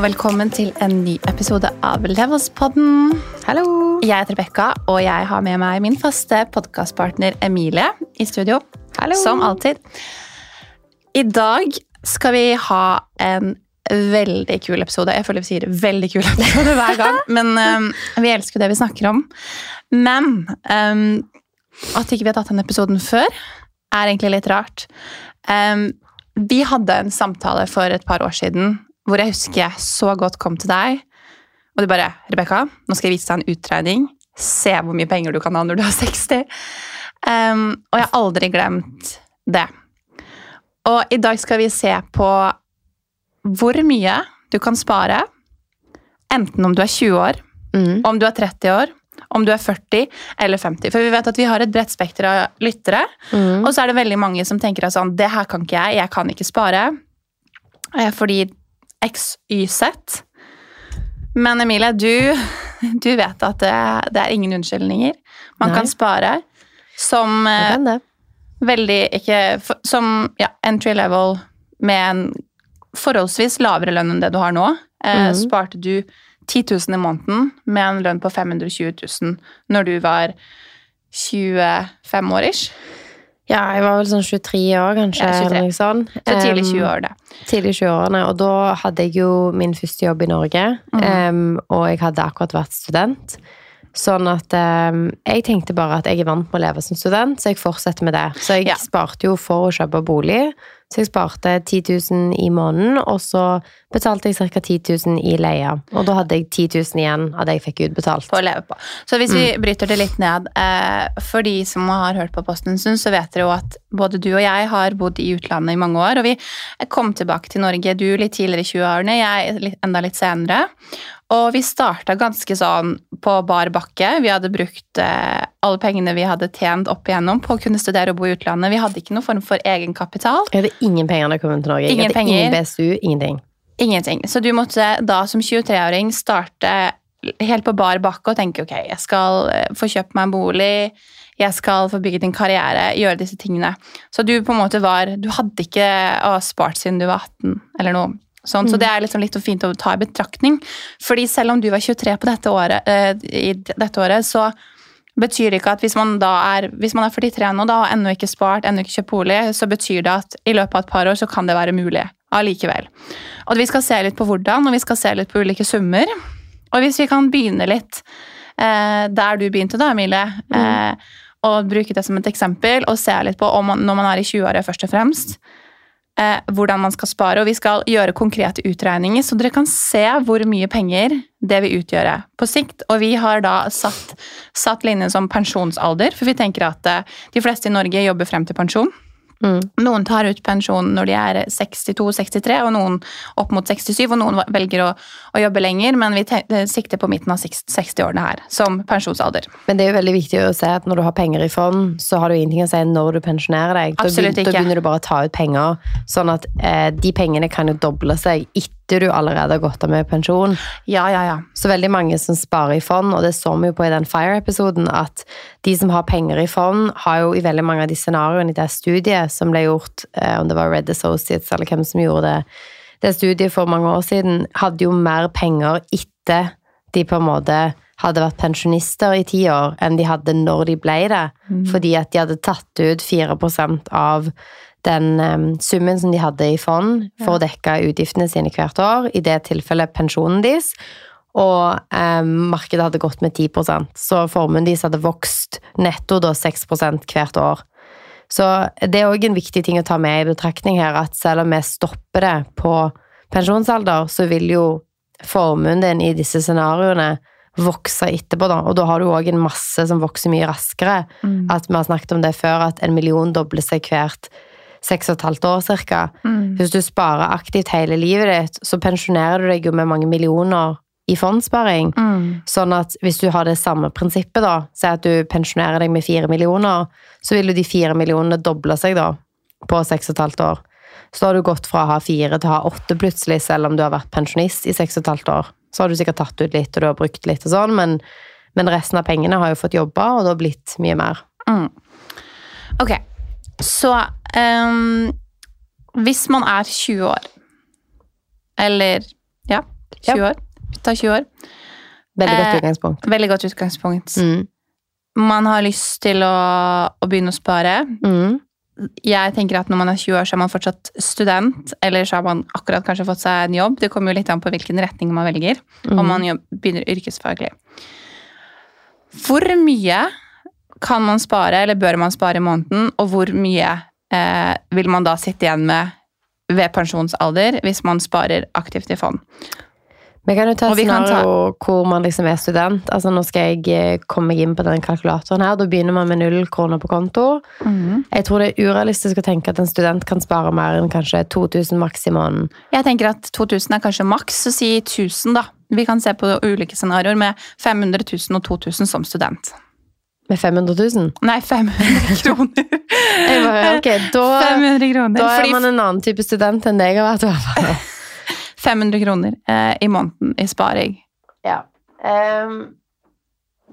Og velkommen til en ny episode av Levelspodden. Hallo! Jeg heter Rebekka, og jeg har med meg min faste podkastpartner Emilie i studio. Hallo. Som alltid. I dag skal vi ha en veldig kul episode. Jeg føler vi sier veldig kul episode hver gang, men um, vi elsker det vi snakker om. Men um, at ikke vi har tatt den episoden før, er egentlig litt rart. Um, vi hadde en samtale for et par år siden hvor jeg husker jeg så godt kom til deg. Og du bare 'Rebekka, nå skal jeg vise deg en utregning. Se hvor mye penger du kan ha når du er 60.' Um, og jeg har aldri glemt det. Og i dag skal vi se på hvor mye du kan spare, enten om du er 20 år, Mm. om du er 30 år, om du er 40 eller 50. For vi vet at vi har et bredt spekter av lyttere. Mm. Og så er det veldig mange som tenker at sånn, det her kan ikke jeg, jeg kan ikke spare. Eh, Fordi X, Y, Z. Men Emilie, du, du vet at det, det er ingen unnskyldninger. Man Nei. kan spare som eh, kan veldig ikke Som ja, entry level med en forholdsvis lavere lønn enn det du har nå. Mhm. Sparte du 10 000 i måneden med en lønn på 520 000 når du var 25 år ish. Ja, jeg var vel sånn 23 år, kanskje. Ja, 23. eller sånn. Så tidlig Em, 20-årene. Tidlig 20-årene. Og da hadde jeg jo min første jobb i Norge. Mm. Um, og jeg hadde akkurat vært student. Sånn at um, jeg tenkte bare at jeg er vant med å leve som student, så jeg fortsetter med det. Så jeg Ja. sparte jo for å kjøpe bolig. Så jeg sparte 10 000 i måneden, og så betalte jeg ca. 10 000 i leie. Og da hadde jeg 10 000 igjen av det jeg fikk utbetalt. på å leve på. Så hvis vi bryter det litt ned eh, For de som har hørt på Posten en stund, så vet dere jo at både du og jeg har bodd i utlandet i mange år. Og vi kom tilbake til Norge, du litt tidligere i 20-årene, jeg enda litt senere. Og vi starta ganske sånn på bar bakke. Vi hadde brukt eh, alle pengene vi hadde tjent opp igjennom på å kunne studere og bo i utlandet. Vi hadde ikke noen form for egenkapital. Jeg hadde ingen penger da jeg kom til Norge. Ingen penger. ingen BSU, ingenting. Ingenting. Så du måtte da som 23-åring starte helt på bar bakke og tenke ok, jeg skal eh, få kjøpt meg en bolig, jeg skal få bygget en karriere, gjøre disse tingene. Så du på en måte var Du hadde ikke å, spart siden du var 18 eller noe. Sånn, Så det er liksom litt fint å ta i betraktning. Fordi selv om du var 23 på dette året, eh, i dette året, så betyr det ikke at hvis man da er, hvis man er 43 nå da, og ennå ikke spart, ennå ikke kjøpt bolig, så betyr det at i løpet av et par år så kan det være mulig allikevel. Og vi skal se litt på hvordan, og vi skal se litt på ulike summer. Og hvis vi kan begynne litt eh, der du begynte da, Emilie, eh, og bruke det som et eksempel, og se litt på om man, når man er i 20-åra først og fremst, eh, hvordan man skal spare. Og vi skal gjøre konkrete utregninger, så dere kan se hvor mye penger det vil utgjøre på sikt. Og vi har da satt, satt linjen som pensjonsalder, for vi tenker at eh, de fleste i Norge jobber frem til pensjon. Mm. Noen tar ut pensjon når de er 62-63, og noen opp mot 67, og noen velger å, å jobbe lenger, men vi sikter på midten av 60-årene her, som pensjonsalder. Men det er jo veldig viktig å se at når du har penger i fond, så har du ingenting å si når du pensjonerer deg. Da Absolutt ikke. Da begynner du bare å ta ut penger, sånn at eh, de pengene kan jo doble seg etter du allerede gått av med pensjon. Ja, ja, ja. Så veldig mange som sparer i fond, og det så vi jo på i den Fire-episoden, at de som har penger i fond, har jo i veldig mange av de scenarioene i det studiet som ble gjort, eh, om det var Red Associates eller hvem som gjorde det, det studiet for mange år siden, hadde jo mer penger etter de på en måte hadde vært pensjonister i ti år, enn de hadde når de ble det. Fordi at de hadde tatt ut 4% av den em, summen som de hadde i fond for å dekke utgiftene sine hvert år, i det tilfellet pensjonen deres. Og eh, markedet hadde gått med 10% så formuen deres hadde vokst netto da 6% hvert år. Så det er òg en viktig ting å ta med i betraktning her, at selv om vi stopper det på pensjonsalder, så vil jo formuen din i disse scenarioene vokse etterpå, da. Og da har du òg en masse som vokser mye raskere. At vi har snakket om det før, at en million dobler seg hvert seks og et halvt år cirka. Mm. Hvis du sparer aktivt hele livet ditt, så pensjonerer du deg jo med mange millioner i fondssparing. Mm. Sånn at hvis du har det samme prinsippet, da, si at du pensjonerer deg med fire millioner, så vil jo de fire millionene doble seg da, på seks og et halvt år. Så har du gått fra å ha fire til å ha åtte plutselig, selv om du har vært pensjonist i seks og et halvt år. Så har du sikkert tatt ut litt, og du har brukt litt og sånn, men, men resten av pengene har jo fått jobba, og det har blitt mye mer. Mm. Ok, så ehm, hvis man er 20 år, eller Ja, 20 år. Ta 20 år. Veldig godt Eh, utgangspunkt. Veldig godt utgangspunkt. Mm. Man har lyst til å, å begynne å spare. Mm. Jeg tenker at når man er 20 år, så er man fortsatt student, eller så har man akkurat kanskje fått seg en jobb. Det kommer jo litt an på hvilken retning man velger, Mm. om man begynner yrkesfaglig. Hvor mye kan man spare, eller bør man spare i måneden, og hvor mye eh, vil man da sitte igjen med ved pensjonsalder hvis man sparer aktivt i fond? Vi kan jo ta et scenario ta... hvor man liksom er student. Altså Nå skal jeg eh, komme meg inn på den kalkulatoren her. Da begynner man med null kroner på konto. Jeg tror det er urealistisk å tenke at en student kan spare mer enn kanskje 2000 maks i måneden. Jeg tenker at 2000 er kanskje maks, så si 1000 da. Vi kan se på ulike scenarioer med 500 000 og 2000 som student. Med 500 000. Nei, 500 kroner. Bare, ok, da, 500 kroner. da er man en annen type student enn det jeg har vært. i hvert fall. 500 kroner eh, i måneden i sparing. Ja. Um,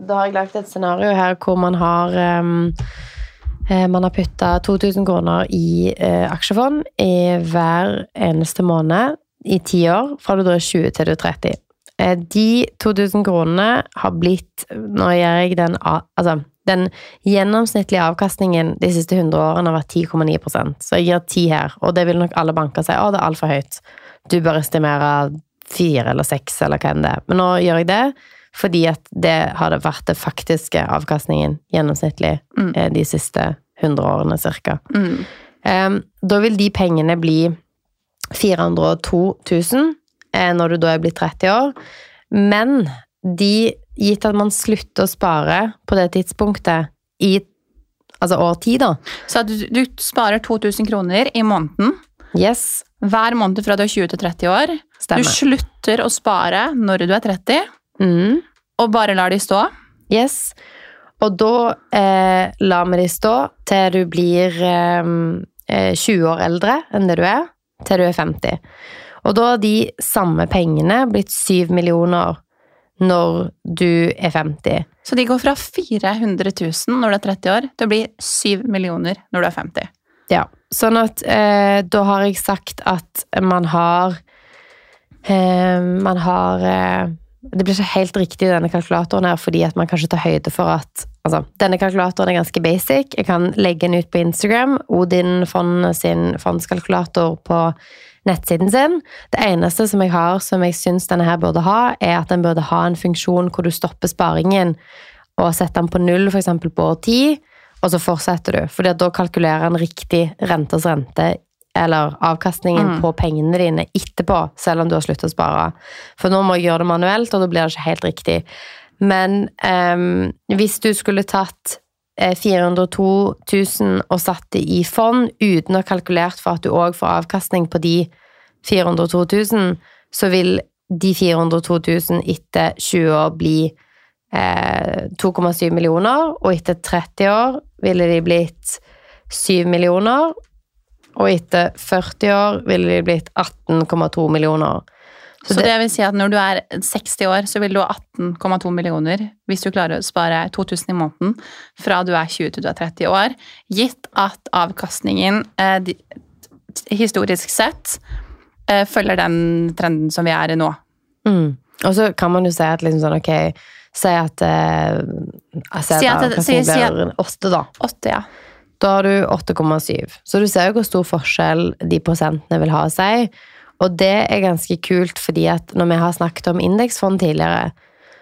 da har jeg lagt et scenario her hvor man har eh, Man har putta 2000 kroner i uh, aksjefond i hver eneste måned i ti år, fra du er 20 til du er 30. Eh, de 2000 kronene har blitt Nå gjør jeg den Altså, den gjennomsnittlige avkastningen de siste 100 årene har vært 10,9% så jeg gir 10 her, og det vil nok alle banker si å, det er altfor høyt. Du bør estimere 4 eller 6, eller hva enn det er. Men nå gjør jeg det fordi at det har det vært det faktiske avkastningen gjennomsnittlig Mm. eh, de siste 100 årene cirka. Mm. Da vil de pengene bli 402 000 eh, når du da er blitt 30 år. Men de, gitt at man slutter å spare på det tidspunktet i altså år 10, da. Så du, du sparer 2000 kroner i måneden Yes, hver måned fra du er 20 til 30 år. Stemmer. Du slutter å spare når du er 30, Mm, og bare lar de stå. yes. Og da eh, lar vi de stå til du blir eh, eh, 20 år eldre enn det du er, til du er 50. Og da har de samme pengene blitt 7 millioner når du er 50. Så de går fra 400 000 når du er 30 år, til å bli 7 millioner når du er 50. Ja, sånn at eh, da har jeg sagt at man har eh, Man har eh, Det blir ikke helt riktig denne kalkulatoren her, fordi at man kanskje tar høyde for at Altså, denne kalkulatoren er ganske basic. Jeg kan legge den ut på Instagram. Odin Fond sin fondskalkulator på nettsiden sin. Det eneste som jeg har som jeg syns denne her burde ha, er at den burde ha en funksjon hvor du stopper sparingen og setter den på null, f.eks. på år ti, og så fortsetter du. At da kalkulerer den riktig rentes rente, eller avkastningen Mm. på pengene dine etterpå, selv om du har sluttet å spare. For nå må jeg gjøre det manuelt, og da blir det ikke helt riktig. Men um, hvis du skulle tatt eh, 402 000 og satt det i fond uten å ha kalkulert for at du òg får avkastning på de 402 000, så vil de 402 000 etter 20 år bli eh, 2,7 millioner, og etter 30 år ville de blitt 7 millioner, og etter 40 år ville de blitt 18,2 millioner. Så, det, vil si at når du er 60 år, så vil du ha 18,2 millioner hvis du klarer å spare 2000 i måneden fra du er 20 til du er 30 år, gitt at avkastningen eh, de, historisk sett eh, følger den trenden som vi er i nå. Mm. Og så kan man jo si at liksom sånn, ok, si at eh, Si at det- si- at- blir åtte, da. 8, ja. Da har du 8,7. Så du ser jo hvor stor forskjell de prosentene vil ha si. Og det er ganske kult, fordi at når vi har snakket om indeksfond tidligere,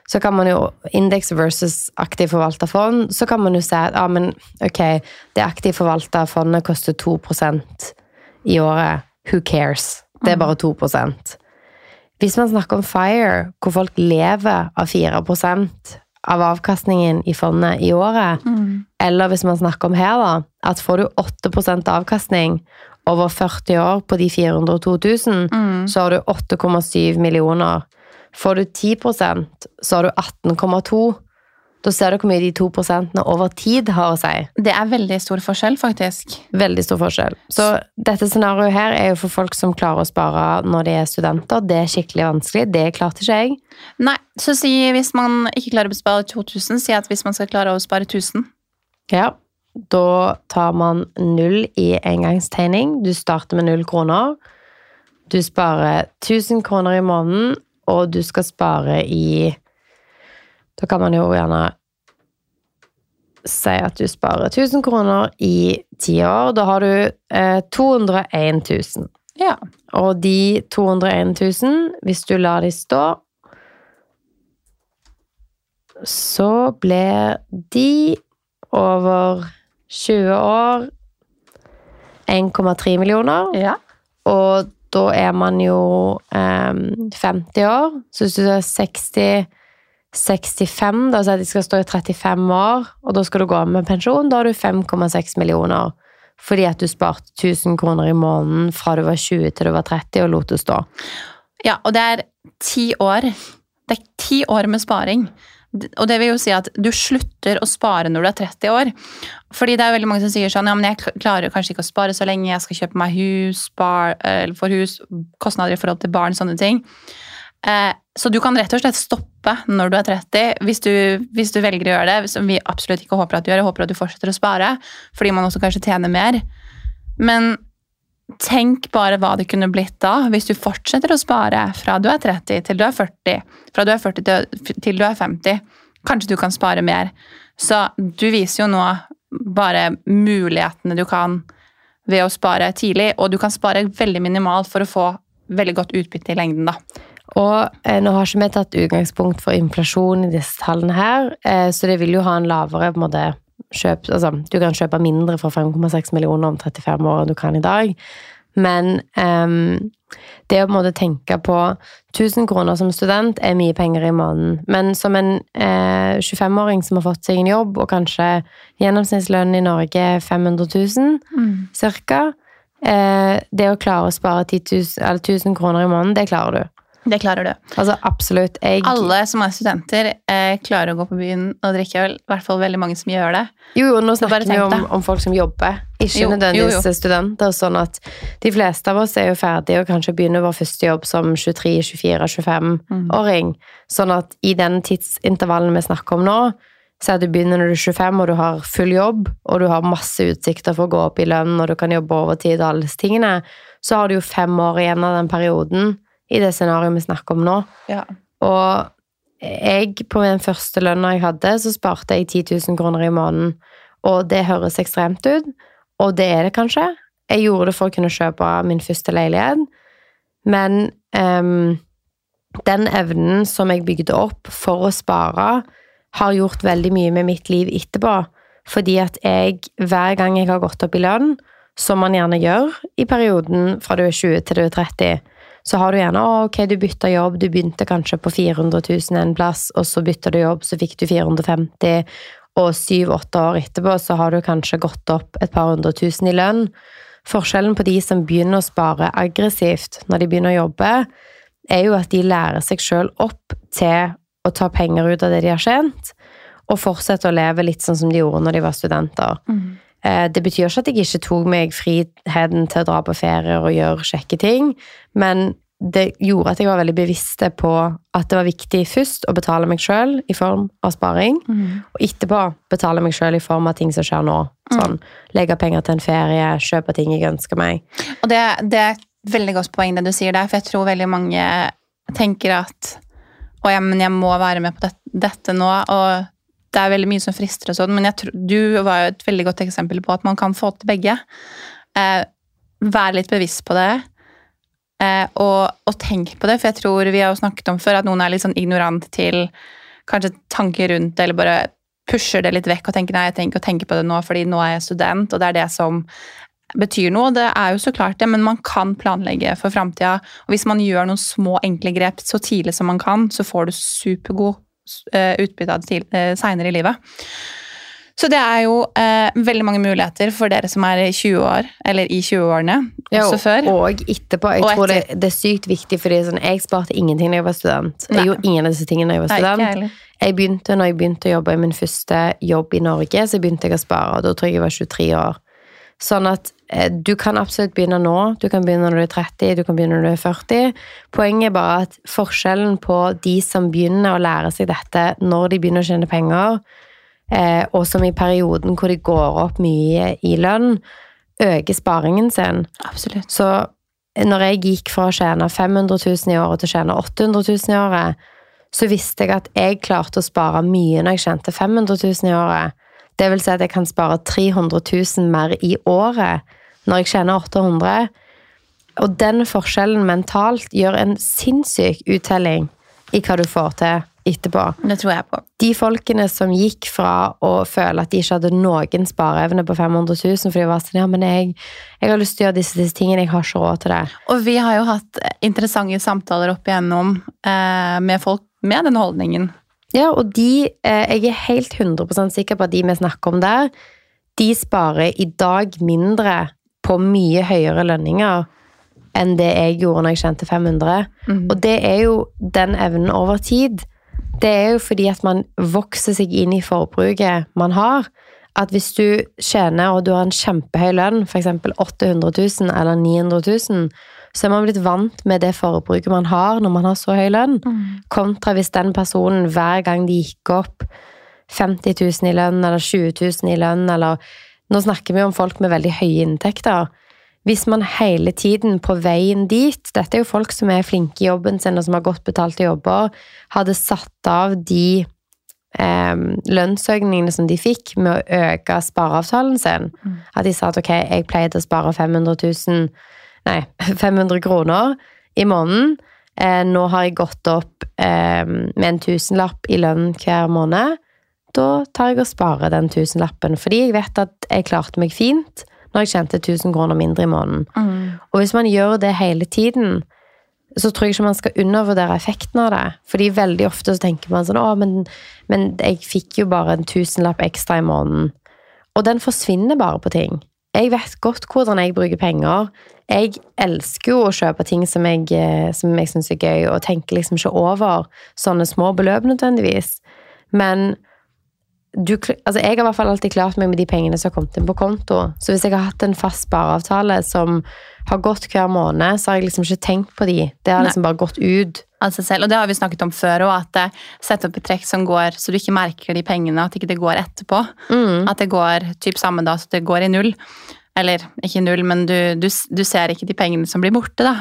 så kan man jo Indeks versus aktiv forvalta fond, så kan man jo si at ah, men ok, det aktiv forvalta fondet koster 2% i året. Who cares? Det er bare 2 Hvis man snakker om FIRE, hvor folk lever av 4 av avkastningen i fondet i året, eller hvis man snakker om her, da, at får du 8% avkastning over 40 år på de 402 000, Mm. så har du 8,7 millioner. Får du 10% så har du 18,2. Da ser du hvor mye de to prosentene over tid har å si. Det er veldig stor forskjell, faktisk. Veldig stor forskjell. Så dette scenarioet her er jo for folk som klarer å spare når de er studenter. Det er skikkelig vanskelig. Det klarte ikke jeg. Nei, så si hvis man ikke klarer å spare 2000, si at hvis man skal klare å spare 1000. Ja, da tar man null i engangstegning. Du starter med null kroner. du sparer 1000 kroner i måneden, og du skal spare i Da kan man jo gjerne si at du sparer 1000 kroner i ti år. Da har du eh, 201 000. Ja. Og de 201 000, hvis du lar de stå, så blir de over 20 år 1,3 millioner. ja. Og da er man jo eh, 50 år. Så hvis du er 60 65, da, sier de skal stå i 35 år, og da skal du gå av med pensjon, da har du 5,6 millioner. Fordi at du sparte 1000 kroner i måneden fra du var 20 til du var 30 og lot det stå. Ja, og det er ti år. Det er ti år med sparing. Og det vil jo si at du slutter å spare når du er 30 år. Fordi det er veldig mange som sier sånn, ja, men jeg klarer kanskje ikke å spare så lenge, jeg skal kjøpe meg hus, eller for hus, kostnader i forhold til barn, sånne ting. Eh, så du kan rett og slett stoppe når du er 30, hvis du, hvis du velger å gjøre det, som vi absolutt ikke håper at du gjør. Jeg håper at du fortsetter å spare, fordi man også kanskje tjener mer. Men tenk bare hva det kunne blitt da, hvis du fortsetter å spare fra du er 30 til du er 40, fra du er 40 til, du er 50. Kanskje du kan spare mer. Så du viser jo nå bare mulighetene du kan ved å spare tidlig, og du kan spare veldig minimalt for å få veldig godt utbytte i lengden, da. Og eh, nå har ikke vi tatt utgangspunkt for inflasjon i disse tallene her, eh, så det vil jo ha en lavere på en måte, kjøp, altså, Du kan kjøpe mindre for 5,6 millioner om 35 år enn du kan i dag. Men ehm, det å på en måte tenke på 1000 kroner som student er mye penger i måneden. Men som en eh, 25-åring som har fått seg en jobb, og kanskje gjennomsnittslønnen i Norge er 500 000 cirka, eh, det å klare å spare 10 000, eller 1000 kroner i måneden, det klarer du. Det klarer du. Altså absolutt. Jeg, Alle som er studenter, eh, klarer å gå på byen og drikke øl. I hvert fall veldig mange som gjør det. Jo, jo, nå snakker vi om, om folk som jobber, ikke Jo, nødvendigvis jo, jo. studenter. Sånn at de fleste av oss er jo ferdige og kanskje begynner vår første jobb som 23, 24, 25-åring. Sånn at i den tidsintervallen vi snakker om nå, så er at du begynner når du er 25 og du har full jobb, og du har masse utsikter for å gå opp i lønn, og du kan jobbe overtid og alle disse tingene, så har du jo fem år igjen av den perioden i det scenarioet vi snakker om nå. Ja. Og jeg, på den første lønna jeg hadde, så sparte jeg 10 000 kroner i måneden. Og det høres ekstremt ut, og det er det kanskje. Jeg gjorde det for å kunne kjøpe min første leilighet, men um, den evnen som jeg bygde opp for å spare, har gjort veldig mye med mitt liv etterpå. Fordi at jeg, hver gang jeg har gått opp i lønn, som man gjerne gjør i perioden fra du er 20 til du er 30, så har du gjerne å, ok, du bytta jobb, du begynte kanskje på 400 000 en plass, og så bytta du jobb, så fikk du 450 og syv-åtte år etterpå så har du kanskje gått opp et par hundre tusen i lønn. Forskjellen på de som begynner å spare aggressivt når de begynner å jobbe, er jo at de lærer seg sjøl opp til å ta penger ut av det de har tjent, og fortsette å leve litt sånn som de gjorde når de var studenter. Eh, Det betyr ikke at jeg ikke tok meg friheten til å dra på ferier og gjøre kjekke ting, men det gjorde at jeg var veldig bevisst på at det var viktig først å betale meg sjøl i form av sparing, og etterpå betale meg sjøl i form av ting som skjer nå. Sånn legge penger til en ferie, kjøpe ting jeg ønsker meg. Og det, det er et veldig godt poeng det du sier der, for jeg tror veldig mange tenker at å ja, men jeg må være med på dette, dette nå, og det er veldig mye som frister og sånn, men tror, du var jo et veldig godt eksempel på at man kan få til begge. Eh, vær litt bevisst på det, eh, og, og tenk på det, for jeg tror vi har jo snakket om før at noen er litt sånn ignorant til kanskje tanker rundt det, eller bare pusher det litt vekk og tenker nei, jeg trenger ikke å tenke på det nå, fordi nå er jeg student, og det er det som betyr noe. Det er jo så klart det, men man kan planlegge for framtida. Og hvis man gjør noen små, enkle grep så tidlig som man kan, så får du supergod utbytte av det eh, seinere i livet. Så det er jo eh, veldig mange muligheter for dere som er i 20 år, eller i 20-årene, også før. Og etterpå. Jeg Og tror det, det er sykt viktig, fordi sånn, jeg sparte ingenting da jeg var student. Nei. Jeg gjorde ingen av disse tingene da jeg var student. Nei. Jeg begynte når jeg begynte å jobbe i min første jobb i Norge, så begynte jeg å spare, og da tror jeg jeg var 23 år. Sånn at eh, du kan absolutt begynne nå, du kan begynne når du er 30, du kan begynne når du er 40. Poenget er bare at forskjellen på de som begynner å lære seg dette når de begynner å tjene penger, eh, og som i perioden hvor de går opp mye i lønn, øker sparingen sin. Absolutt. Så når jeg gikk fra å tjene 500 000 i året til å tjene 800 000 i året, så visste jeg at jeg klarte å spare mye når jeg tjente 500 000 i året. Det vil si at jeg kan spare 300 000 mer i året når jeg tjener 800 Og den forskjellen mentalt gjør en sinnssyk uttelling i hva du får til etterpå. Det tror jeg på. De folkene som gikk fra å føle at de ikke hadde noen spareevne på 500 000, for de var sånn ja, men jeg, jeg har lyst til å gjøre disse, disse tingene, jeg har ikke råd til det. Og vi har jo hatt interessante samtaler opp igjennom eh, med folk med den holdningen. Ja, og de, eh, jeg er helt 100% sikker på at de vi snakker om der, de sparer i dag mindre på mye høyere lønninger enn det jeg gjorde når jeg tjente 500. Mm. Og det er jo den evnen over tid. Det er jo fordi at man vokser seg inn i forbruket man har. At hvis du tjener og du har en kjempehøy lønn, f.eks. 800 000 eller 900 000, så er man blitt vant med det forbruket man har når man har så høy lønn, kontra hvis den personen hver gang de gikk opp 50 000 i lønn eller 20 000 i lønn, eller Nå snakker vi om folk med veldig høye inntekter. Hvis man hele tiden på veien dit Dette er jo folk som er flinke i jobben sin, og som har godt betalte jobber, hadde satt av de eh, lønnsøkningene som de fikk, med å øke spareavtalen sin. At de sa at ok, jeg pleide å spare 500 000 Nei, 500 kroner i måneden. Eh, nå har jeg gått opp eh, med en tusenlapp i lønn hver måned. Da tar jeg og sparer den tusenlappen, fordi jeg vet at jeg klarte meg fint når jeg tjente 1000 kroner mindre i måneden. Mm. Og hvis man gjør det hele tiden, så tror jeg ikke man skal undervurdere effekten av det. Fordi veldig ofte så tenker man sånn Å, men, men jeg fikk jo bare en tusenlapp ekstra i måneden. Og den forsvinner bare på ting. Jeg vet godt hvordan jeg bruker penger. Jeg elsker jo å kjøpe ting som jeg, eh, som jeg syns er gøy, og tenker liksom ikke over sånne små beløp nødvendigvis. Men du, altså jeg har i hvert fall alltid klart meg med de pengene som har kommet inn på konto. Så hvis jeg har hatt en fast spareavtale som har gått hver måned, så har jeg liksom ikke tenkt på de. Det har Nei. liksom bare gått ut. seg selv. Og det har vi snakket om før òg, at eh, sett opp et trekk som går så du ikke merker de pengene, at ikke det går etterpå. Mm. At det går typ samme da, så det går i null. Eller ikke i null, men du, du, du ser ikke de pengene som blir borte, da.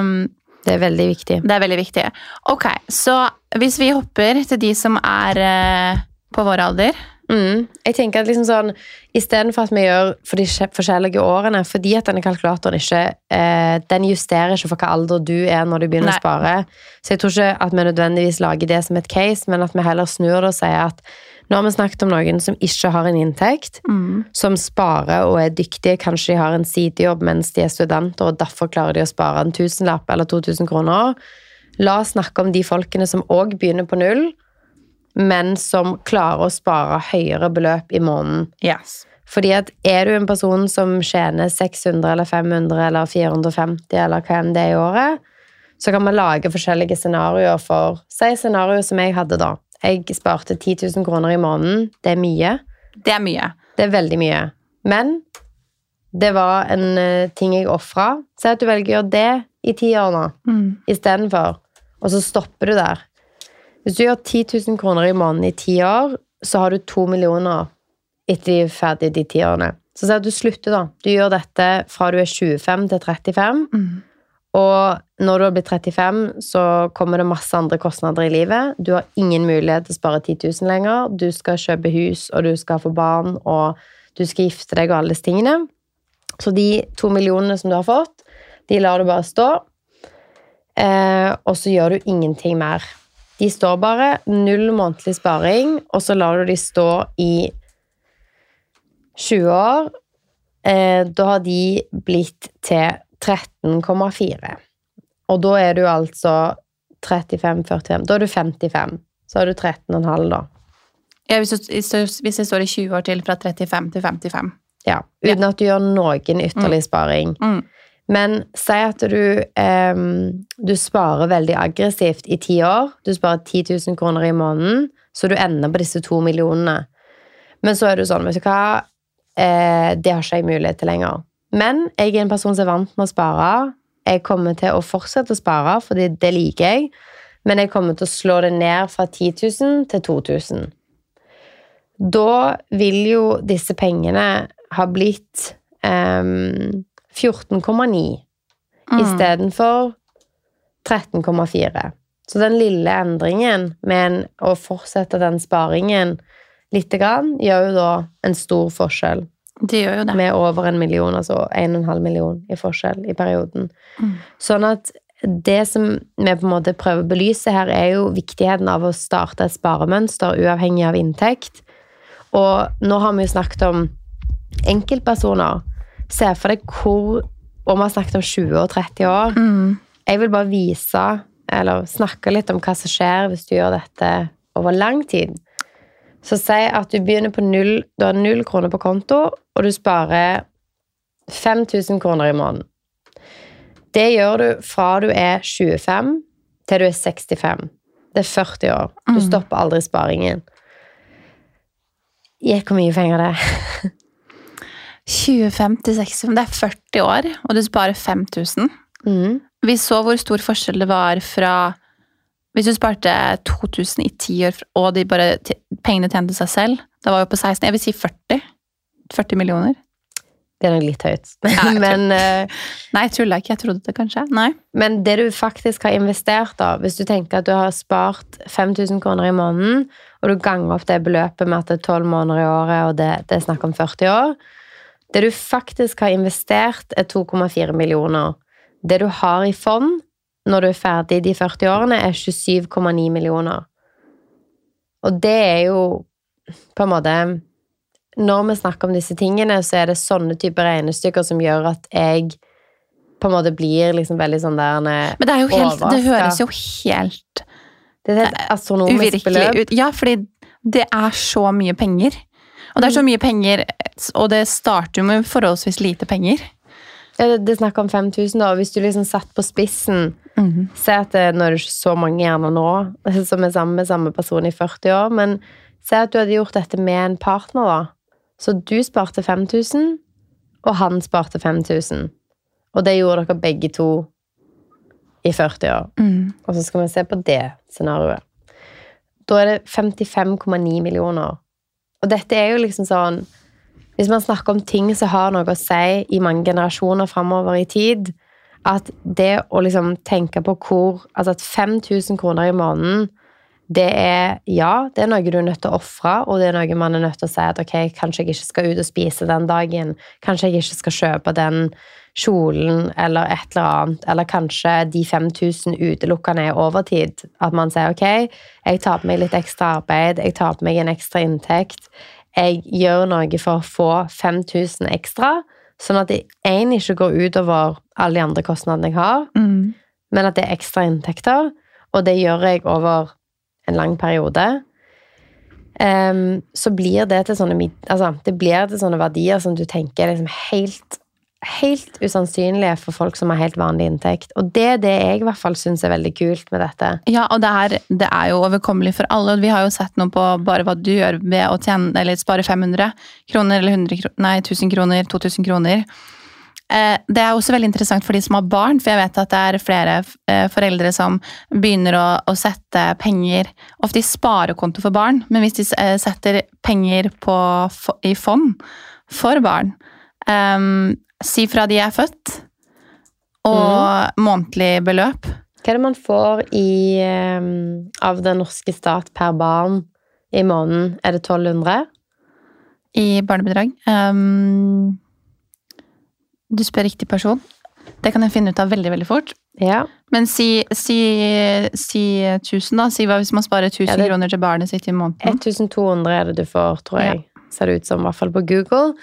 Um, Det er veldig viktig. det er veldig viktig. Ok, så hvis vi hopper til de som er eh, på vår alder Mm. Jeg tenker at liksom sånn Istedenfor at vi gjør for de forskjellige årene, fordi at denne kalkulatoren ikke eh, Den justerer ikke for hva alder du er når du begynner Nei. å spare. Så jeg tror ikke at vi nødvendigvis lager det som et case, men at vi heller snur det og sier at nå har vi snakket om noen som ikke har en inntekt, som sparer og er dyktige. Kanskje de har en sidejobb mens de er studenter, og derfor klarer de å spare en tusenlapp eller 2000 kroner. La oss snakke om de folkene som òg begynner på null, men som klarer å spare høyere beløp i måneden. Yes. Fordi at er du en person som tjener 600 eller 500 eller 450 eller hva enn det er i året, så kan man lage forskjellige scenarioer for Si scenarioet som jeg hadde da. Jeg sparte 10 000 kroner i måneden. Det er mye. Det er mye. Det er veldig mye. Men det var en eh, ting jeg ofra. Si at du velger å gjøre det i ti år nå Mm. istedenfor, og så stopper du der. Hvis du gjør 10 000 kroner i måneden i ti år, så har du to millioner etter de er ferdige de ti årene. Så si at du slutter, da. Du gjør dette fra du er 25 til 35. Mm. Og når du har blitt 35, så kommer det masse andre kostnader i livet. Du har ingen mulighet til å spare 10 000 lenger. Du skal kjøpe hus, og du skal få barn, og du skal gifte deg og alle disse tingene. Så de to millionene som du har fått, de lar du bare stå. Eh, og så gjør du ingenting mer. De står bare. Null månedlig sparing, og så lar du de stå i 20 år. Eh, da har de blitt til 13,4. Og da er du altså 35-45. Da er du 55. Så har du 13,5, da. Ja, hvis, jeg, hvis står i 20 år til fra 35 til 55. Ja, uten at du gjør noen ytterligere sparing. Mm. Men si at du, em, du sparer veldig aggressivt i ti år. Du sparer 10 000 kroner i måneden, så du ender på disse to millionene. Men så er du sånn, vet du hva, eh, det har ikke jeg mulighet til lenger. Men jeg er en person som er vant med å spare. Jeg kommer til å fortsette å spare, fordi det liker jeg. Men jeg kommer til å slå det ned fra 10 000 til 2000. Da vil jo disse pengene ha blitt em, 14,9. Mm. istedenfor 13,4. Så den lille endringen med å fortsette den sparingen lite grann, gjør jo da en stor forskjell. Det gjør jo det. Med over en million, altså 1,5 million i forskjell i perioden. Mm. Sånn at det som vi på en måte prøver å belyse her, er jo viktigheten av å starte et sparemønster uavhengig av inntekt. Og nå har vi jo snakket om enkeltpersoner. Se for deg hvor Og vi har snakket om 20 og 30 år. Mm. Jeg vil bare vise, eller snakke litt om hva som skjer hvis du gjør dette over lang tid. Så si at du begynner på null, du har null kroner på konto, og du sparer 5000 kroner i måneden. Det gjør du fra du er 25 til du er 65. Det er 40 år. Du Mm. stopper aldri sparingen. Gjett hvor mye penger det er. 25 til 60 det er 40 år, og du sparer 5000. Mm. Vi så hvor stor forskjell det var fra Hvis du sparte 2000 i 10 år, og de bare, pengene tjente seg selv, da var vi på 16. Jeg vil si 40. 40 millioner. Det er nok litt høyt. Men, eh, Nei, jeg tulla ikke. Jeg trodde det kanskje. Nei. men det du faktisk har investert, da, hvis du tenker at du har spart 5000 kroner i måneden, og du ganger opp det beløpet med at det er 12 måneder i året, og det, det er snakk om 40 år Det du faktisk har investert, er 2,4 millioner. Det du har i fond når du er ferdig de 40 årene, er 27,9 millioner. Og det er jo på en måte Når vi snakker om disse tingene, så er det sånne typer regnestykker som gjør at jeg på en måte blir liksom veldig sånn der eh, Men det helt Det høres jo helt Det er et astronomisk uvirkelig beløp. ut. Ja, fordi det er så mye penger. Og det er så Mm. mye penger, og det starter jo med forholdsvis lite penger. Ja, det, det er snakk om 5000, da. Hvis du liksom satt på spissen Se at det, Nå er det ikke så mange gjerne nå som er sammen med samme person i 40 år, men se at du hadde gjort dette med en partner, da. Så du sparte 5000, og han sparte 5000. Og det gjorde dere begge to i 40 år. Mm. Og så skal vi se på det scenarioet. Da er det 55,9 millioner. Og dette er jo liksom sånn Hvis man snakker om ting som har noe å si i mange generasjoner framover i tid, at det å liksom tenke på hvor Altså at 5000 kroner i måneden det er ja, det er noe du er nødt til å ofre, og det er noe man er nødt til å si at ok, kanskje jeg ikke skal ut og spise den dagen, kanskje jeg ikke skal kjøpe den kjolen eller et eller annet, eller kanskje de 5000 utelukkende er overtid. At man sier ok, jeg tar på meg litt ekstra arbeid, jeg tar på meg en ekstra inntekt, jeg gjør noe for å få 5000 ekstra, sånn at én ikke går utover alle de andre kostnadene jeg har, Mm. men at det er ekstra inntekter, og det gjør jeg over en lang periode, um, så blir det til sånne, altså, det blir til sånne verdier som du tenker er liksom helt, helt usannsynlige for folk som har helt vanlig inntekt. Og det er det jeg i hvert fall syns er veldig kult med dette. Ja, og det er, det er jo overkommelig for alle. Vi har jo sett noe på bare hva du gjør ved å tjene, eller spare 500 kroner eller 100, kro- nei, 1000 kroner, 2000 kroner. Eh, Det er også veldig interessant for de som har barn, for jeg vet at det er flere eh, foreldre som begynner å, å sette penger ofte i sparekonto for barn, men hvis de eh, setter penger på, i fond for barn, um, si fra de er født, og månedlig beløp Hva er det man får i, um, av den norske stat per barn i måneden? Er det 1200? i barnebidrag. Um, du spør riktig person. Det kan jeg finne ut av veldig veldig fort. Ja. Men si, si, si 1000, da. Si hva hvis man sparer 1000 Ja, det- kroner til barnet sitt i måneden. 1200 er det du får, tror jeg. Ser det ut som, i hvert fall på Google.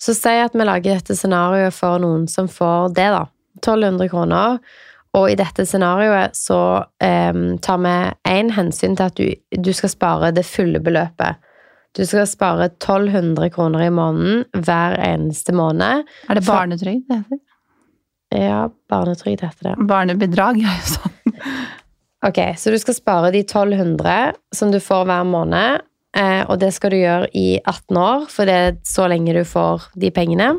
Så si at vi lager dette scenarioet for noen som får det, da. 1200 kroner. Og i dette scenarioet så um, tar vi én hensyn til at du, du skal spare det fulle beløpet. Du skal spare 1200 kroner i måneden hver eneste måned. Er det barnetrygd det heter? Ja, barnetrygd heter det. Barnebidrag er jo sånn. Ok, så du skal spare de 1200 som du får hver måned, eh, og det skal du gjøre i 18 år, for det er så lenge du får de pengene.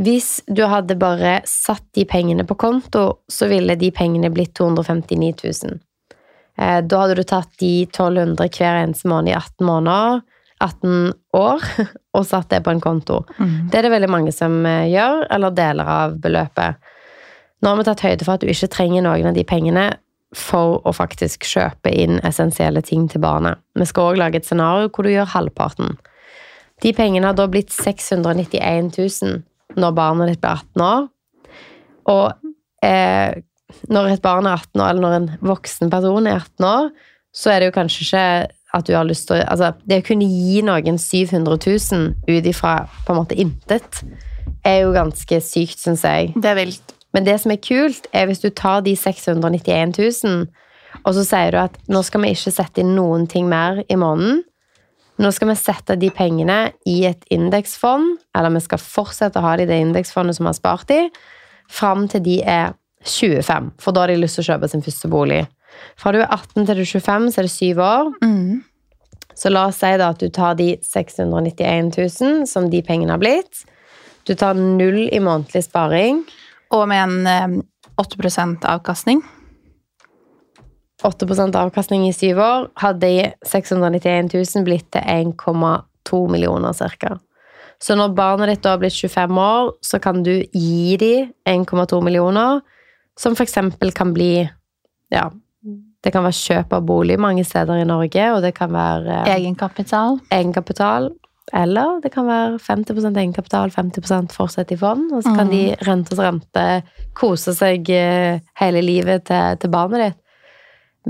Hvis du hadde bare satt de pengene på konto, så ville de pengene blitt 259 000. Eh, Da hadde du tatt de 1200 hver eneste måned i 18 måneder, 18 år, og satt det på en konto. Mm. Det er det veldig mange som eh, gjør, eller deler av beløpet. Nå har vi tatt høyde for at du ikke trenger noen av de pengene for å faktisk kjøpe inn essensielle ting til barnet. Vi skal òg lage et scenario hvor du gjør halvparten. De pengene har da blitt 691 000 når barnet ditt blir 18 år. Og eh, når et barn er 18 år, eller når en voksen person er 18 år, så er det jo kanskje ikke at du har lyst til å Altså, det å kunne gi noen 700 000 ut ifra på en måte intet, er jo ganske sykt, syns jeg. Det er vilt. Men det som er kult, er hvis du tar de 691 000, og så sier du at nå skal vi ikke sette inn noen ting mer i måneden. Nå skal vi sette de pengene i et indeksfond, eller vi skal fortsette å ha det i det indeksfondet som vi har spart i, fram til de er 25, for da har de lyst til å kjøpe sin første bolig. Fra du er 18 til du er 25, så er det syv år. Mm. Så la oss si da at du tar de 691 000, som de pengene har blitt. Du tar null i månedlig sparing. Og med en eh, 8% avkastning. 8% avkastning i syv år, hadde de 691 000 blitt til 1,2 millioner cirka. Så når barnet ditt da har blitt 25 år, så kan du gi dem 1,2 millioner, som eksempel kan bli Ja, det kan være kjøp av bolig mange steder i Norge, og det kan være eh, Egenkapital. egenkapital. Eller det kan være 50% egenkapital, 50% fortsett i fond. Og så kan Mm. de og rente kose seg eh, hele livet til, til barnet ditt.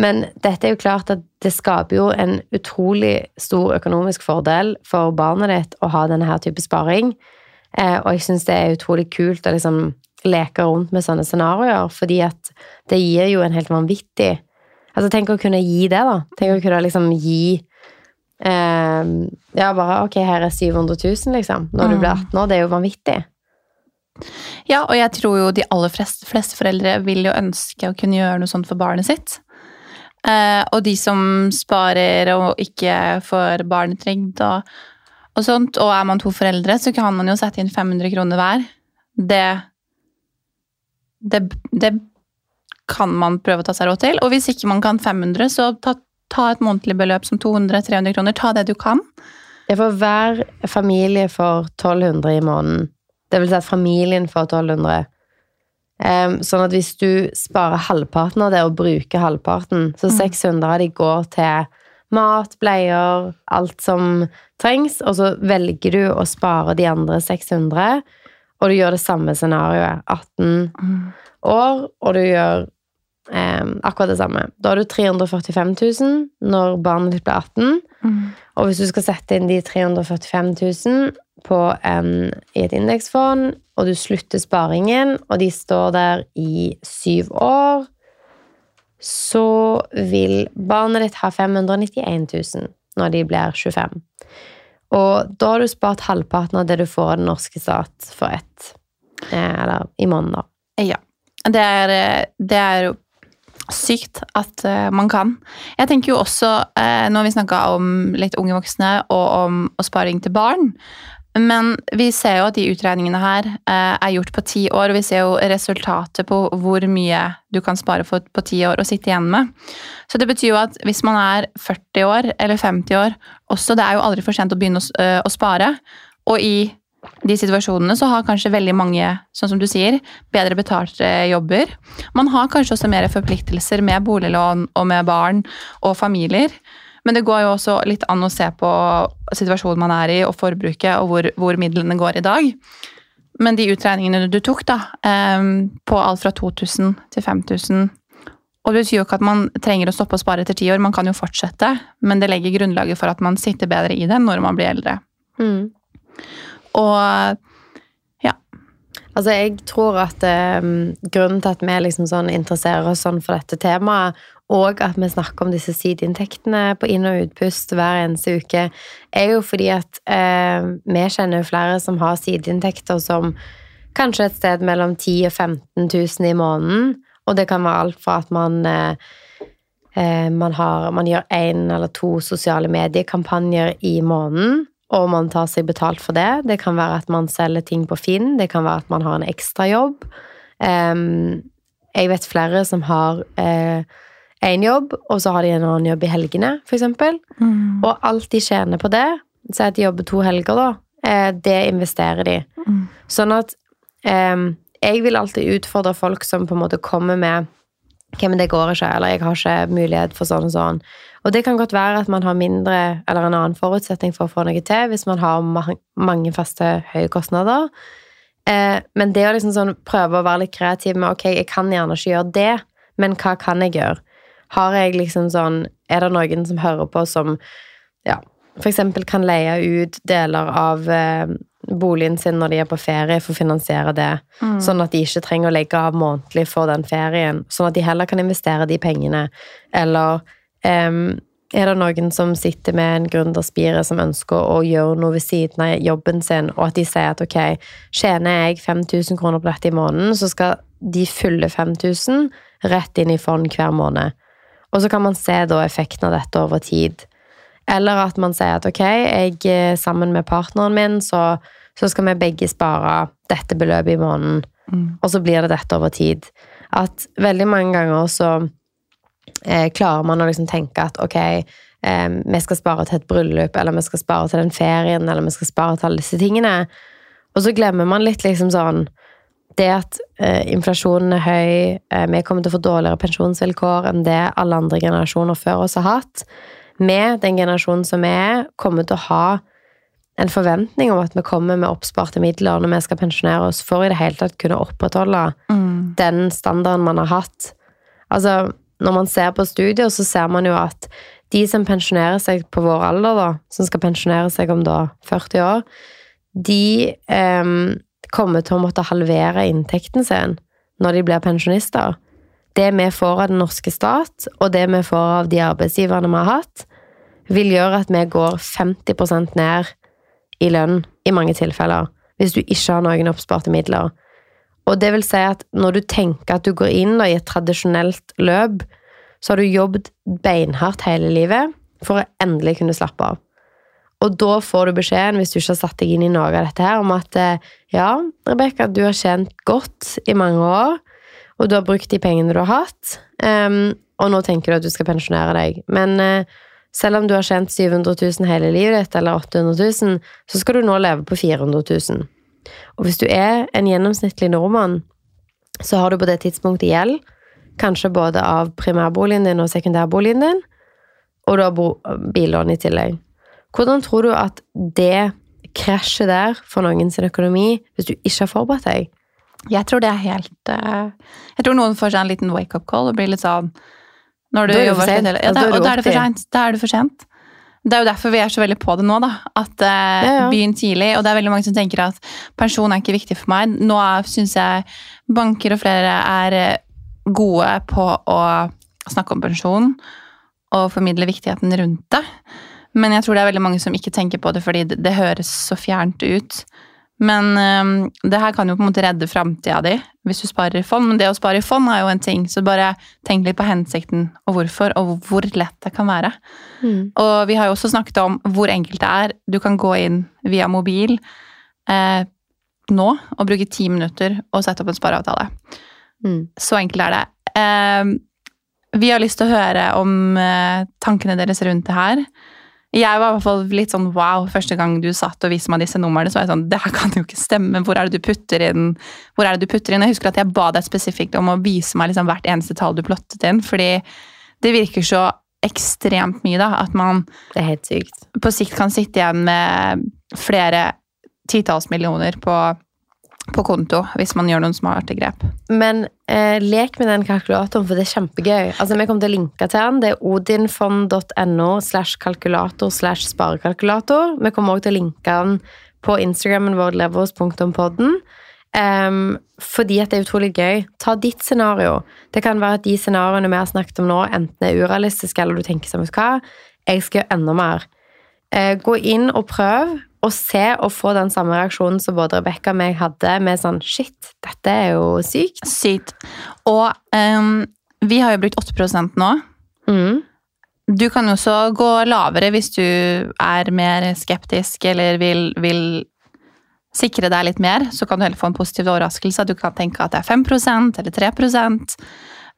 Men dette er jo klart at det skaper jo en utrolig stor økonomisk fordel for barnet ditt å ha denne her type sparing. Eh, og jeg syns det er utrolig kult å liksom leke rundt med sånne scenarioer, fordi at det gir jo en helt vanvittig Altså, tenk å kunne gi det, da. Tenk å kunne liksom gi eh, Ja, bare ok, her er 700 000, liksom. Når du Mm. blir 18 år. Det er jo vanvittig. Ja, og jeg tror jo de aller fleste, fleste foreldre vil jo ønske å kunne gjøre noe sånt for barnet sitt. Eh, og de som sparer og ikke får barnetrygd og, og sånt, og er man to foreldre, så kan man jo sette inn 500 kroner hver. Det, det, det kan man prøve å ta seg råd til. Og hvis ikke man kan 500, så ta, ta et månedlig beløp som 200-300 kroner. Ta det du kan. Ja, for hver familie får 1200 i måneden. Det vil si at familien får 1200. Um, sånn at hvis du sparer halvparten av det og bruker halvparten, så Mm. 600 av de går til mat, bleier, alt som trengs, og så velger du å spare de andre 600, og du gjør det samme scenarioet. 18 år, og du gjør eh, akkurat det samme. Da har du 345 000 når barnet ditt blir 18. Og hvis du skal sette inn de 345 000 på en, i et indeksfond, og du slutter sparingen, og de står der i syv år, så vil barnet ditt ha 591 000 når de blir 25. Og da har du spart halvparten av det du får av den norske stat for ett eh, Eller i måneden, da. Ja. Det er, eh, det er sykt at eh, man kan. Jeg tenker jo også, når vi snakka om litt unge voksne og om og sparing til barn. Men vi ser jo at de utregningene her eh, er gjort på ti år, og vi ser jo resultatet på hvor mye du kan spare for, på ti år og sitte igjen med. Så det betyr jo at hvis man er 40 år eller 50 år, også det er jo aldri for sent å begynne å, eh, å spare. Og i de situasjonene så har kanskje veldig mange, sånn som du sier, bedre betalte jobber. Man har kanskje også mer forpliktelser med boliglån og med barn og familier. Men det går jo også litt an å se på situasjonen man er i, og forbruket, og hvor, hvor midlene går i dag. Men de utregningene du tok, da, på alt fra 2000 til 5000 Og det betyr jo ikke at man trenger å stoppe å spare etter ti år, man kan jo fortsette, men det legger grunnlaget for at man sitter bedre i det når man blir eldre. Mm. Og Altså, jeg tror at um, grunnen til at vi liksom sånn interesserer oss sånn for dette temaet, og at vi snakker om disse sideinntektene på inn- og utpust hver eneste uke, er jo fordi at eh, vi kjenner flere som har sideinntekter som kanskje et sted mellom 10 000 og 15 000 i måneden, og det kan være alt fra at man eh, eh, man, har, man gjør én eller to sosiale mediekampanjer i måneden, og man tar seg betalt for det. Det kan være at man selger ting på Finn, det kan være at man har en ekstrajobb. Eh, jeg vet flere som har én jobb, og så har de en annen jobb i helgene, f.eks. Og alt de tjener på det, si at de jobber to helger, da, eh, det investerer de. Mm. Sånn at em, jeg vil alltid utfordre folk som på en måte kommer med men det går ikke, eller jeg har ikke mulighet for sånn og sånn. Og det kan godt være at man har mindre eller en annen forutsetning for å få noe til hvis man har ma mange faste høye kostnader. Eh, men det å liksom sånn prøve å være litt kreativ med ok, jeg kan gjerne ikke gjøre det, men hva kan jeg gjøre? Har jeg liksom sånn Er det noen som hører på som ja, eksempel kan leie ut deler av eh, boligen sin når de er på ferie, for å finansiere det. Mm. Sånn at de ikke trenger å legge av månedlig for den ferien. Sånn at de heller kan investere de pengene. Eller eh, er det noen som sitter med en gründerspire som ønsker å gjøre noe ved siden av jobben sin, og at de sier at ok, tjener jeg 5000 kroner på dette i måneden, så skal de fylle 5000 rett inn i fond hver måned. Og så kan man se da effekten av dette over tid. Eller at man sier at ok, jeg eh, sammen med partneren min, så, så skal vi begge spare dette beløpet i måneden. Mm. Og så blir det dette over tid. At veldig mange ganger så eh, klarer man å liksom tenke at ok, eh, vi skal spare til et bryllup, eller vi skal spare til den ferien, eller vi skal spare til alle disse tingene. Og så glemmer man litt liksom sånn det at eh, inflasjonen er høy, eh, vi kommer til å få dårligere pensjonsvilkår enn det alle andre generasjoner før oss har hatt. Vi, den generasjonen som vi er, kommer til å ha en forventning om at vi kommer med oppsparte midler når vi skal pensjonere oss, for i det hele tatt kunne opprettholde Mm. den standarden man har hatt. Altså, når man ser på studier, så ser man jo at de som pensjonerer seg på vår alder, da, som skal pensjonere seg om da 40 år, de em, kommer til å måtte halvere inntekten sin når de blir pensjonister. Det vi får av den norske stat, og det vi får av de arbeidsgiverne vi har hatt, vil gjøre at vi går 50% ned i lønn i mange tilfeller, hvis du ikke har noen oppsparte midler. Og det vil si at når du tenker at du går inn i et tradisjonelt løp, så har du jobbet beinhardt hele livet for å endelig kunne slappe av. Og da får du beskjeden, hvis du ikke har satt deg inn i noe av dette her, om at eh, ja, Rebekka, du har tjent godt i mange år, og du har brukt de pengene du har hatt, um, og nå tenker du at du skal pensjonere deg. Men uh, selv om du har tjent 700 000 hele livet ditt, eller 800 000, så skal du nå leve på 400 000. Og hvis du er en gjennomsnittlig nordmann, så har du på det tidspunktet gjeld, kanskje både av primærboligen din og sekundærboligen din, og du har bilån billån i tillegg. Hvordan tror du at det krasjer der for noen sin økonomi hvis du ikke har forberedt deg? Jeg tror det er helt eh, Jeg tror noen får seg en liten wake-up call og blir litt sånn når du Da er jobber sent. Ja, da, og da er det for sent. Da er det for sent. Det er jo derfor vi er så veldig på det nå, da. At eh, Ja, ja. begynn tidlig. Og det er veldig mange som tenker at pensjon er ikke viktig for meg. Nå syns jeg banker og flere er eh, gode på å snakke om pensjon og formidle viktigheten rundt det. Men jeg tror det er veldig mange som ikke tenker på det fordi det, det høres så fjernt ut. Men um, det her kan jo på en måte redde framtida di hvis du sparer i fond. Men det å spare i fond er jo en ting, så bare tenk litt på hensikten og hvorfor, og hvor lett det kan være. Og vi har jo også snakket om hvor enkelt det er. Du kan gå inn via mobil eh, nå og bruke ti minutter og sette opp en spareavtale. Mm. Så enkelt er det. Eh, vi har lyst til å høre om eh, tankene deres rundt det her. Jeg var i hvert fall litt sånn wow første gang du satt og viste meg disse numrene. så var jeg sånn, det her kan jo ikke stemme. Hvor er det du putter inn? Hvor er det du putter inn? Jeg husker at jeg ba deg spesifikt om å vise meg liksom hvert eneste tall du plottet inn. Fordi det virker så ekstremt mye, da. At man Det er helt sykt. på sikt kan sitte igjen med flere titalls millioner på, på konto hvis man gjør noen smarte grep. Men eh, lek med den kalkulatoren, for det er kjempegøy. Altså, Vi kommer til å linke til den. Det er odinfond.no slash kalkulator slash sparekalkulator. Vi kommer også til å linke den på Instagrammen vår levers.podden. Um, fordi at det er utrolig gøy. Ta ditt scenario. Det kan være at de scenarioene vi har snakket om nå, enten er urealistiske, eller du tenker som hva, jeg skal gjøre enda mer. Uh, gå inn og prøv, og se og få den samme reaksjonen som både Rebekka og meg hadde, med sånn shit, dette er jo sykt. Sykt. Og um, vi har jo brukt 8 nå. Mm. Du kan jo også gå lavere hvis du er mer skeptisk eller vil, vil sikre deg litt mer. Så kan du heller få en positiv overraskelse. Du kan tenke at det er 5% eller 3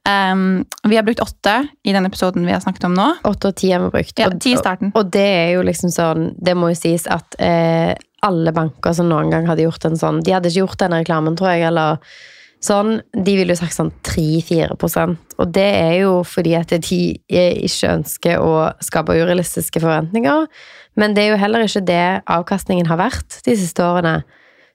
um, Vi har brukt åtte i den episoden vi har snakket om nå. Åtte og ti har vi brukt. Ja, og, 10 i starten. og det er jo liksom sånn Det må jo sies at eh, alle banker som noen gang hadde gjort en sånn De hadde ikke gjort den reklamen, tror jeg, eller sånn. De ville jo sagt sånn 3-4% Og det er jo fordi at de ikke ønsker å skape urealistiske forventninger. Men det er jo heller ikke det avkastningen har vært de siste årene.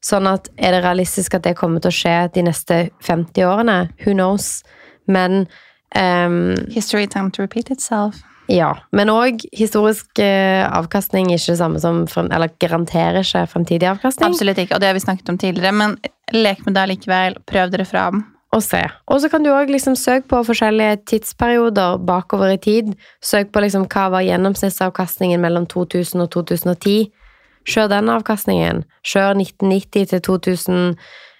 Sånn at er det realistisk at det kommer til å skje de neste 50 årene? Who knows? Men um, History time to repeat itself. Ja, men òg historisk eh, avkastning ikke det samme som Eller garanterer ikke fremtidig avkastning. Absolutt ikke, og det har vi snakket om tidligere, men lek med det likevel. Prøv dere fram. Og se. Og så kan du òg liksom søke på forskjellige tidsperioder bakover i tid. Søk på liksom hva var gjennomsnittsavkastningen mellom 2000 og 2010. Kjør den avkastningen. Kjør 1990 til 2000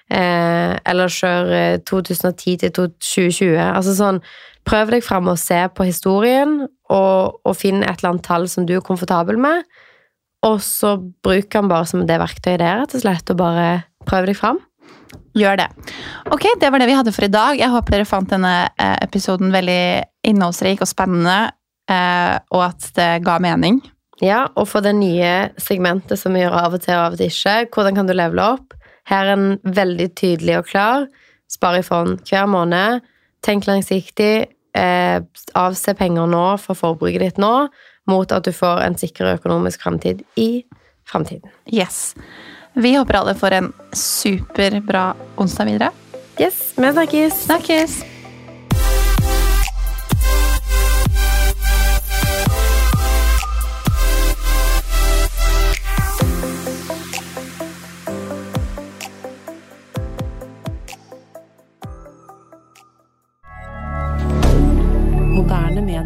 eh, Eller kjør 2010 eh, til 2020. Altså sånn Prøv deg fram og se på historien, og, og finn et eller annet tall som du er komfortabel med. Og så bruk den bare som det verktøyet det er, rett og slett, og bare prøv deg fram. Gjør det. Ok, det var det vi hadde for i dag. Jeg håper dere fant denne eh, episoden veldig innholdsrik og spennende, eh, og at det ga mening. Ja, og for det nye segmentet som vi gjør av og til og av og til ikke, hvordan kan du levele opp? Her er en veldig tydelig og klar. Spar i fond hver måned. Tenk langsiktig eh, avse penger nå for forbruket ditt nå, mot at du får en sikker økonomisk framtid i framtiden. Yes. Vi håper alle får en superbra onsdag videre. Yes, vi snakkes. Snakkes.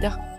dire